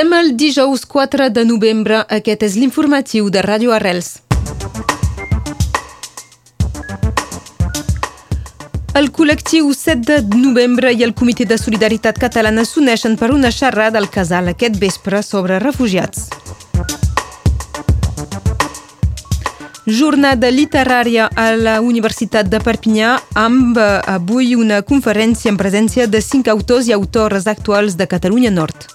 Estem el dijous 4 de novembre. Aquest és l'informatiu de Ràdio Arrels. El col·lectiu 7 de novembre i el Comitè de Solidaritat Catalana s'uneixen per una xerrada al casal aquest vespre sobre refugiats. Jornada literària a la Universitat de Perpinyà amb eh, avui una conferència en presència de cinc autors i autores actuals de Catalunya Nord.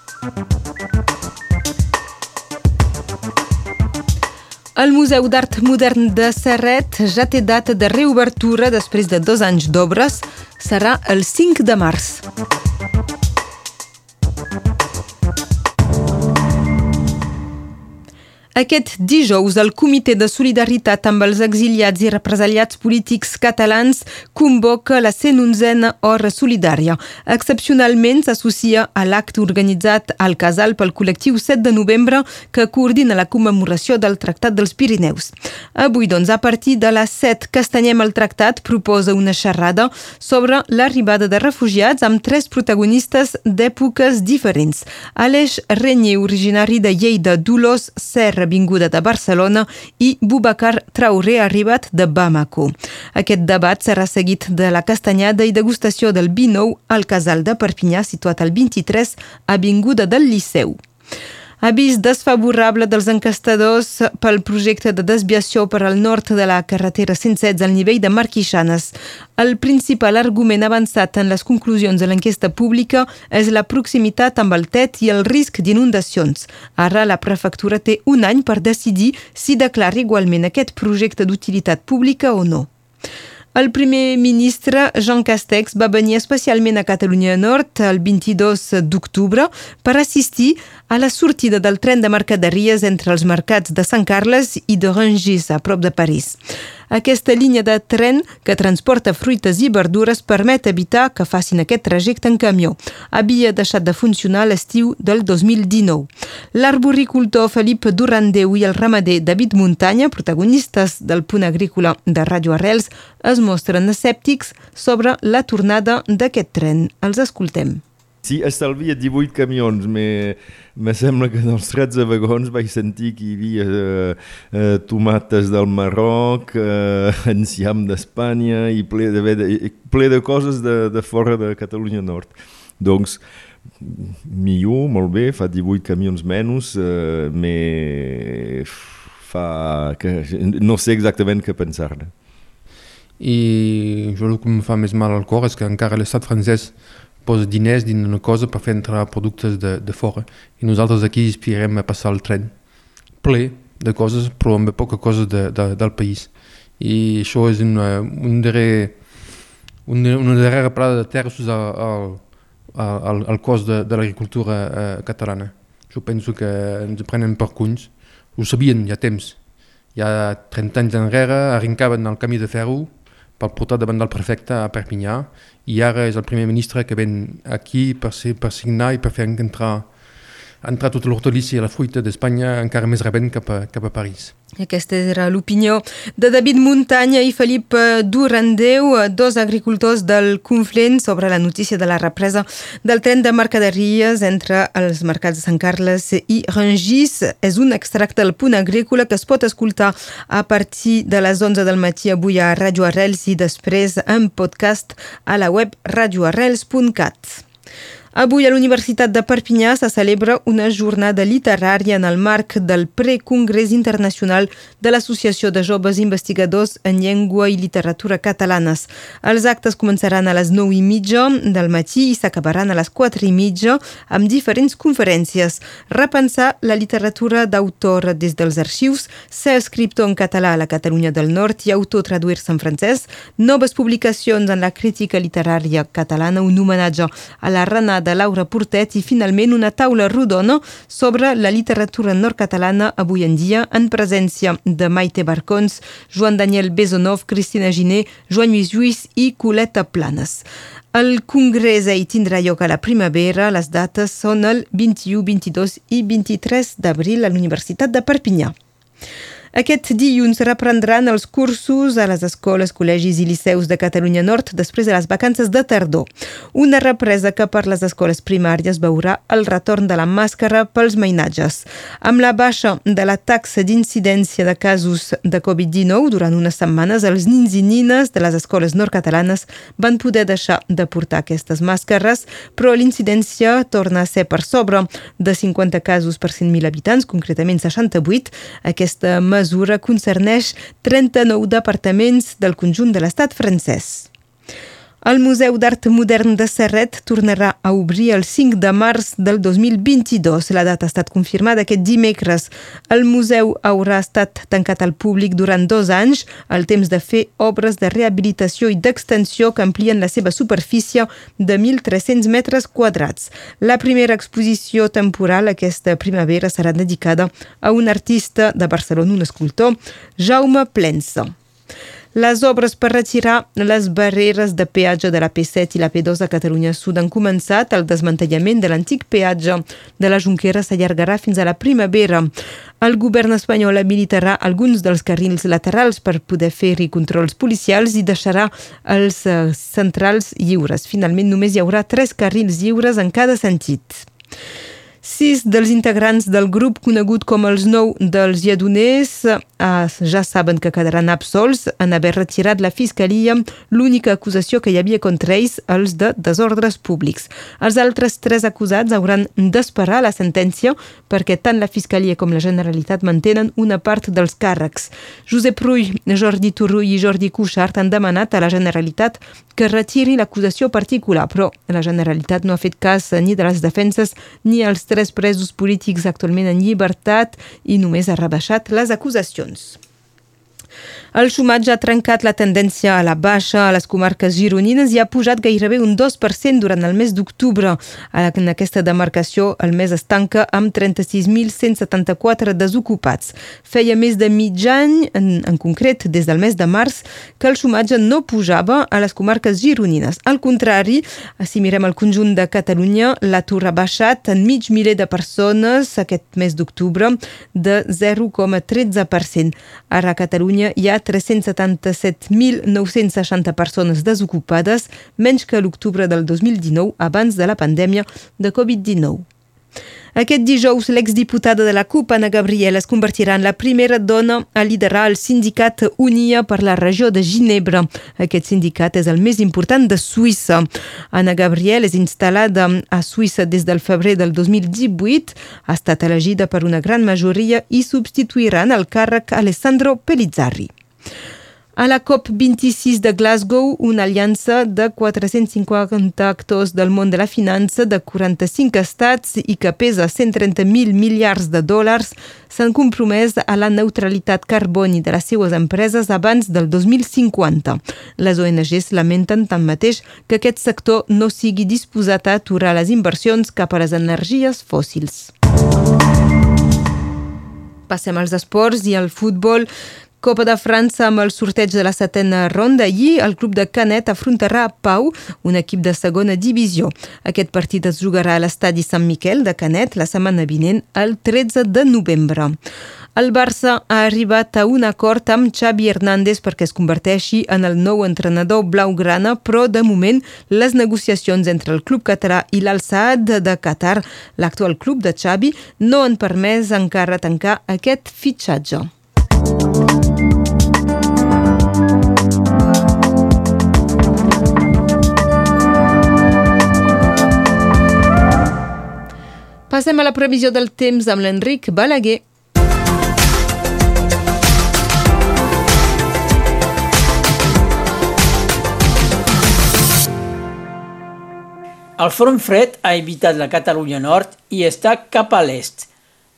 El Museu d'Art Modern de Serret ja té data de reobertura després de dos anys d'obres. Serà el 5 de març. Aquest dijous, el Comitè de Solidaritat amb els exiliats i represaliats polítics catalans convoca la 111a Hora Solidària. Excepcionalment s'associa a l'acte organitzat al Casal pel col·lectiu 7 de novembre que coordina la commemoració del Tractat dels Pirineus. Avui, doncs, a partir de les 7, Castanyem el Tractat proposa una xerrada sobre l'arribada de refugiats amb tres protagonistes d'èpoques diferents. Aleix Renyer, originari de Lleida, Dolors Serra, vinguda de Barcelona i Boubacar Traoré, arribat de Bamako. Aquest debat serà seguit de la castanyada i degustació del vi nou al casal de Perpinyà, situat al 23, avinguda del Liceu. Avís desfavorable dels encastadors pel projecte de desviació per al nord de la carretera 116 al nivell de Marquixanes. El principal argument avançat en les conclusions de l'enquesta pública és la proximitat amb el TET i el risc d'inundacions. Ara la prefectura té un any per decidir si declara igualment aquest projecte d'utilitat pública o no. El primer ministre Jean Castex va venir especialment a Catalunya Nord el 22 d'octubre per assistir a la sortida del tren de mercaderies entre els mercats de Sant Carles i de Rangis, a prop de París. Aquesta línia de tren que transporta fruites i verdures permet evitar que facin aquest trajecte en camió. Havia deixat de funcionar l'estiu del 2019. L'arboricultor Felip Durandeu i el ramader David Muntanya, protagonistes del punt agrícola de Radio Arrels, es mostren escèptics sobre la tornada d'aquest tren. Els escoltem. Si estalvia 18 camions, me, sembla que dels 13 vagons vaig sentir que hi havia eh, eh, tomates del Marroc, eh, enciam d'Espanya i ple de, de, ple de coses de, de fora de Catalunya Nord. Doncs, millor, molt bé, fa 18 camions menys, eh, me fa que no sé exactament què pensar-ne. I jo el que em fa més mal al cor és que encara l'estat francès posa diners dins una cosa per fer entrar productes de, de fora. I nosaltres aquí aspirem a passar el tren ple de coses, però amb poca cosa de, de, del país. I això és una, un darrer, una, darrera parada de terços al, al, al, al cos de, de l'agricultura eh, catalana. Jo penso que ens prenen per cunys. Ho sabien ja temps. Ja 30 anys enrere arrencaven el camí de ferro per portar davant del prefecte a Perpinyà. I ara és el primer ministre que ven aquí per, ser, per signar i per fer entrar entrar tota l'hortolícia i la fruita d'Espanya encara més rebent cap a, cap a París. Aquesta era l'opinió de David Muntanya i Felip Durandeu, dos agricultors del Conflent, sobre la notícia de la represa del tren de mercaderies entre els mercats de Sant Carles i Rangis. És un extracte del punt agrícola que es pot escoltar a partir de les 11 del matí avui a Radio Arrels i després en podcast a la web radioarrels.cat. Avui a l'Universitat de Perpinyà se celebra una jornada literària en el marc del Precongrés Internacional de l'Associació de Joves Investigadors en Llengua i Literatura Catalanes. Els actes començaran a les 9 i mitja del matí i s'acabaran a les 4 i mitja amb diferents conferències. Repensar la literatura d'autor des dels arxius, ser escriptor en català a la Catalunya del Nord i autotraduir-se en francès, noves publicacions en la crítica literària catalana, un homenatge a la Renata de Laura Portet i finalment una taula rodona sobre la literatura nord-catalana avui en dia en presència de Maite Barcons, Joan Daniel Besonov, Cristina Giné, Joan Lluís Lluís i Coleta Planes. El congrés hi tindrà lloc a la primavera. Les dates són el 21, 22 i 23 d'abril a l'Universitat de Perpinyà. Aquest dilluns reprendran els cursos a les escoles, col·legis i liceus de Catalunya Nord després de les vacances de tardor. Una represa que per les escoles primàries veurà el retorn de la màscara pels mainatges. Amb la baixa de la taxa d'incidència de casos de Covid-19 durant unes setmanes, els nins i nines de les escoles nord-catalanes van poder deixar de portar aquestes màscares, però l'incidència torna a ser per sobre de 50 casos per 100.000 habitants, concretament 68. Aquesta mesura concerneix 39 departaments del conjunt de l'estat francès. El Museu d'Art Modern de Serret tornarà a obrir el 5 de març del 2022. La data ha estat confirmada aquest dimecres. El museu haurà estat tancat al públic durant dos anys, el temps de fer obres de rehabilitació i d'extensió que amplien la seva superfície de 1.300 metres quadrats. La primera exposició temporal aquesta primavera serà dedicada a un artista de Barcelona, un escultor, Jaume Plensa. Les obres per retirar les barreres de peatge de la P7 i la P2 a Catalunya Sud han començat. El desmantellament de l'antic peatge de la Junquera s'allargarà fins a la primavera. El govern espanyol habilitarà alguns dels carrils laterals per poder fer-hi controls policials i deixarà els eh, centrals lliures. Finalment, només hi haurà tres carrils lliures en cada sentit. Sis dels integrants del grup conegut com els nou dels lladoners eh, ja saben que quedaran absolts en haver retirat la Fiscalia l'única acusació que hi havia contra ells, els de desordres públics. Els altres tres acusats hauran d'esperar la sentència perquè tant la Fiscalia com la Generalitat mantenen una part dels càrrecs. Josep Rull, Jordi Turull i Jordi Cuixart han demanat a la Generalitat que retiri l'acusació particular, però la Generalitat no ha fet cas ni de les defenses ni als tres presos polítics actualment en llibertat i només ha rebaixat les acusacions. El xumatge ha trencat la tendència a la baixa a les comarques gironines i ha pujat gairebé un 2% durant el mes d'octubre. En aquesta demarcació el mes es tanca amb 36.174 desocupats. Feia més de mig any, en, en concret des del mes de març, que el xumatge no pujava a les comarques gironines. Al contrari, si mirem el conjunt de Catalunya, l'atur ha baixat en mig miler de persones aquest mes d'octubre de 0,13%. Ara a Catalunya hi ha 377.960 persones desocupades, menys que l'octubre del 2019, abans de la pandèmia de Covid-19. Aquest dijous, l'exdiputada de la CUP, Anna Gabriel, es convertirà en la primera dona a liderar el sindicat Unia per la regió de Ginebra. Aquest sindicat és el més important de Suïssa. Anna Gabriel és instal·lada a Suïssa des del febrer del 2018, ha estat elegida per una gran majoria i substituirà en el càrrec Alessandro Pellizzari. A la COP26 de Glasgow, una aliança de 450 actors del món de la finança de 45 estats i que pesa 130.000 miliards de dòlars s'han compromès a la neutralitat carboni de les seues empreses abans del 2050. Les ONGs lamenten tanmateix que aquest sector no sigui disposat a aturar les inversions cap a les energies fòssils. Passem als esports i al futbol. Copa de França amb el sorteig de la setena ronda. i el club de Canet afrontarà Pau, un equip de segona divisió. Aquest partit es jugarà a l'estadi Sant Miquel de Canet la setmana vinent, el 13 de novembre. El Barça ha arribat a un acord amb Xavi Hernández perquè es converteixi en el nou entrenador blaugrana, però de moment les negociacions entre el club català i l'Al-Saad de Qatar, l'actual club de Xavi, no han permès encara tancar aquest fitxatge. Passem a la previsió del temps amb l'Enric Balaguer. El front fred ha evitat la Catalunya Nord i està cap a l'est.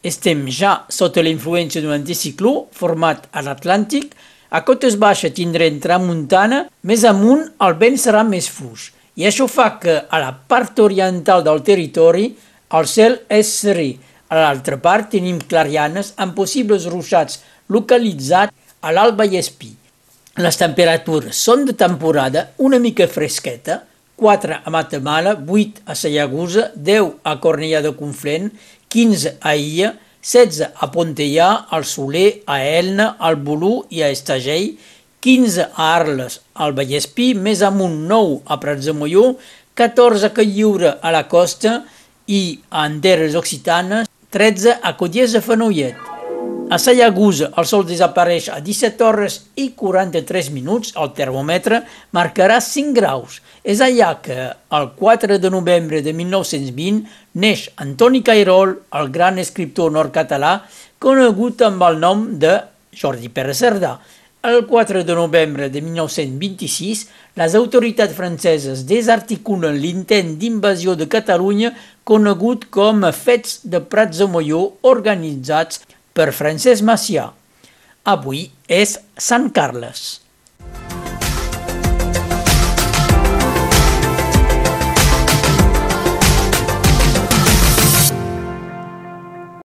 Estem ja sota la influència d'un anticicló format a l'Atlàntic. A cotes baixes tindrem tramuntana, més amunt el vent serà més fluix. I això fa que a la part oriental del territori el cel és serè. A l'altra part tenim clarianes amb possibles ruixats localitzats a l'Alba i Espí. Les temperatures són de temporada una mica fresqueta, 4 a Matamala, 8 a Sallagusa, 10 a Cornellà de Conflent, 15 a Illa, 16 a Pontellà, al Soler, a Elna, al Bolú i a Estagell, 15 a Arles, al Vallespí, més amunt 9 a Prats de Molló, 14 a Calliure a la costa i a Anderes Occitanes, 13 a Codies de Fenollet. A Sallagusa el sol desapareix a 17 hores i 43 minuts, el termòmetre marcarà 5 graus. És allà que, el 4 de novembre de 1920, neix Antoni Cairol, el gran escriptor nord-català, conegut amb el nom de Jordi Pere Cerdà. El 4 de novembre de 1926, les autoritats franceses desarticulen l'intent d'invasió de Catalunya conegut com Fets de Prats de Molló organitzats per Francesc Macià. Avui és Sant Carles.